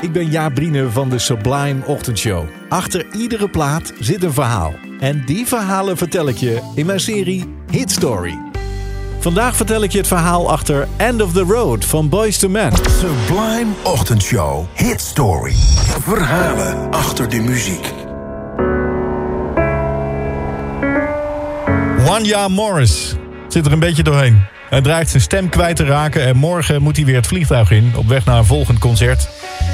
Ik ben Jaap Brine van de Sublime Ochtendshow. Achter iedere plaat zit een verhaal. En die verhalen vertel ik je in mijn serie Hit Story. Vandaag vertel ik je het verhaal achter End of the Road van Boys to Men. Sublime Ochtendshow. Hit Story. Verhalen achter de muziek. Wanya Morris zit er een beetje doorheen. Hij dreigt zijn stem kwijt te raken en morgen moet hij weer het vliegtuig in... op weg naar een volgend concert.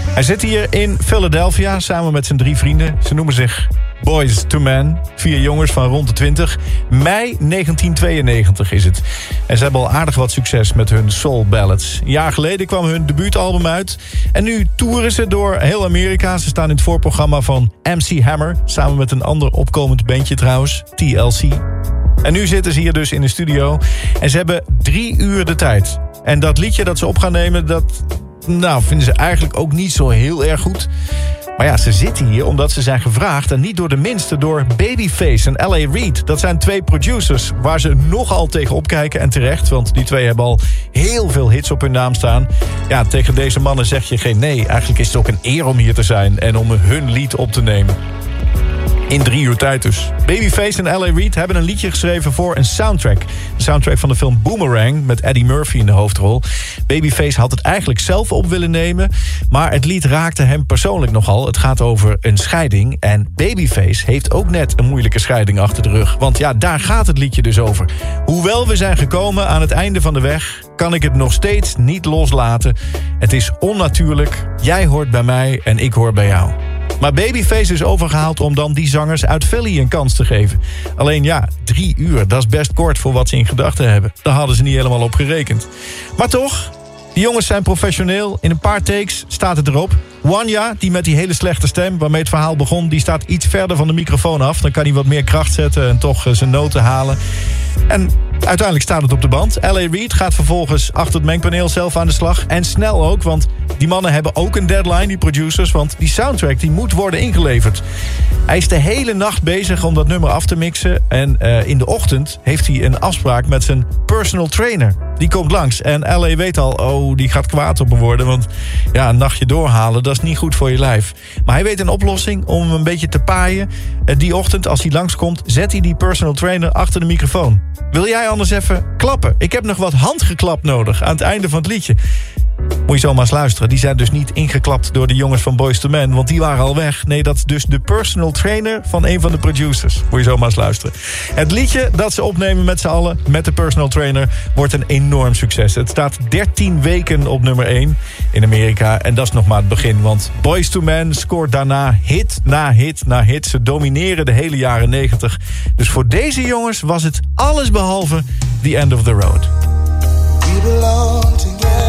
Hij zit hier in Philadelphia samen met zijn drie vrienden. Ze noemen zich Boys to Men. Vier jongens van rond de 20. Mei 1992 is het. En ze hebben al aardig wat succes met hun soul ballads. Een jaar geleden kwam hun debuutalbum uit. En nu toeren ze door heel Amerika. Ze staan in het voorprogramma van MC Hammer. Samen met een ander opkomend bandje trouwens. TLC. En nu zitten ze hier dus in de studio. En ze hebben drie uur de tijd. En dat liedje dat ze op gaan nemen, dat nou, vinden ze eigenlijk ook niet zo heel erg goed. Maar ja, ze zitten hier omdat ze zijn gevraagd... en niet door de minste, door Babyface en L.A. Reid. Dat zijn twee producers waar ze nogal tegen opkijken en terecht... want die twee hebben al heel veel hits op hun naam staan. Ja, tegen deze mannen zeg je geen nee. Eigenlijk is het ook een eer om hier te zijn... en om hun lied op te nemen. In drie uur tijd dus. Babyface en L.A. Reid hebben een liedje geschreven voor een soundtrack. De soundtrack van de film Boomerang met Eddie Murphy in de hoofdrol. Babyface had het eigenlijk zelf op willen nemen... maar het lied raakte hem persoonlijk nogal. Het gaat over een scheiding. En Babyface heeft ook net een moeilijke scheiding achter de rug. Want ja, daar gaat het liedje dus over. Hoewel we zijn gekomen aan het einde van de weg... kan ik het nog steeds niet loslaten. Het is onnatuurlijk. Jij hoort bij mij en ik hoor bij jou. Maar Babyface is overgehaald om dan die zangers uit Philly een kans te geven. Alleen ja, drie uur, dat is best kort voor wat ze in gedachten hebben. Daar hadden ze niet helemaal op gerekend. Maar toch, die jongens zijn professioneel. In een paar takes staat het erop. Wanya, die met die hele slechte stem waarmee het verhaal begon... die staat iets verder van de microfoon af. Dan kan hij wat meer kracht zetten en toch zijn noten halen. En uiteindelijk staat het op de band. L.A. Reid gaat vervolgens achter het mengpaneel zelf aan de slag. En snel ook, want die mannen hebben ook een deadline, die producers. Want die soundtrack die moet worden ingeleverd. Hij is de hele nacht bezig om dat nummer af te mixen. En uh, in de ochtend heeft hij een afspraak met zijn personal trainer. Die komt langs. En L.A. weet al, oh, die gaat kwaad op me worden. Want ja, een nachtje doorhalen, dat is niet goed voor je lijf. Maar hij weet een oplossing om hem een beetje te paaien. Uh, die ochtend, als hij langskomt, zet hij die personal trainer achter de microfoon. Wil jij anders even klappen? Ik heb nog wat handgeklap nodig aan het einde van het liedje. Moet je zomaar eens luisteren. Die zijn dus niet ingeklapt door de jongens van Boys to Men. Want die waren al weg. Nee, dat is dus de personal trainer van een van de producers. Moet je zomaar eens luisteren. Het liedje dat ze opnemen met z'n allen, met de personal trainer... wordt een enorm succes. Het staat 13 weken op nummer 1 in Amerika. En dat is nog maar het begin. Want Boys to Men scoort daarna hit na hit na hit. Ze domineren de hele jaren 90. Dus voor deze jongens was het alles behalve the end of the road. We belong together.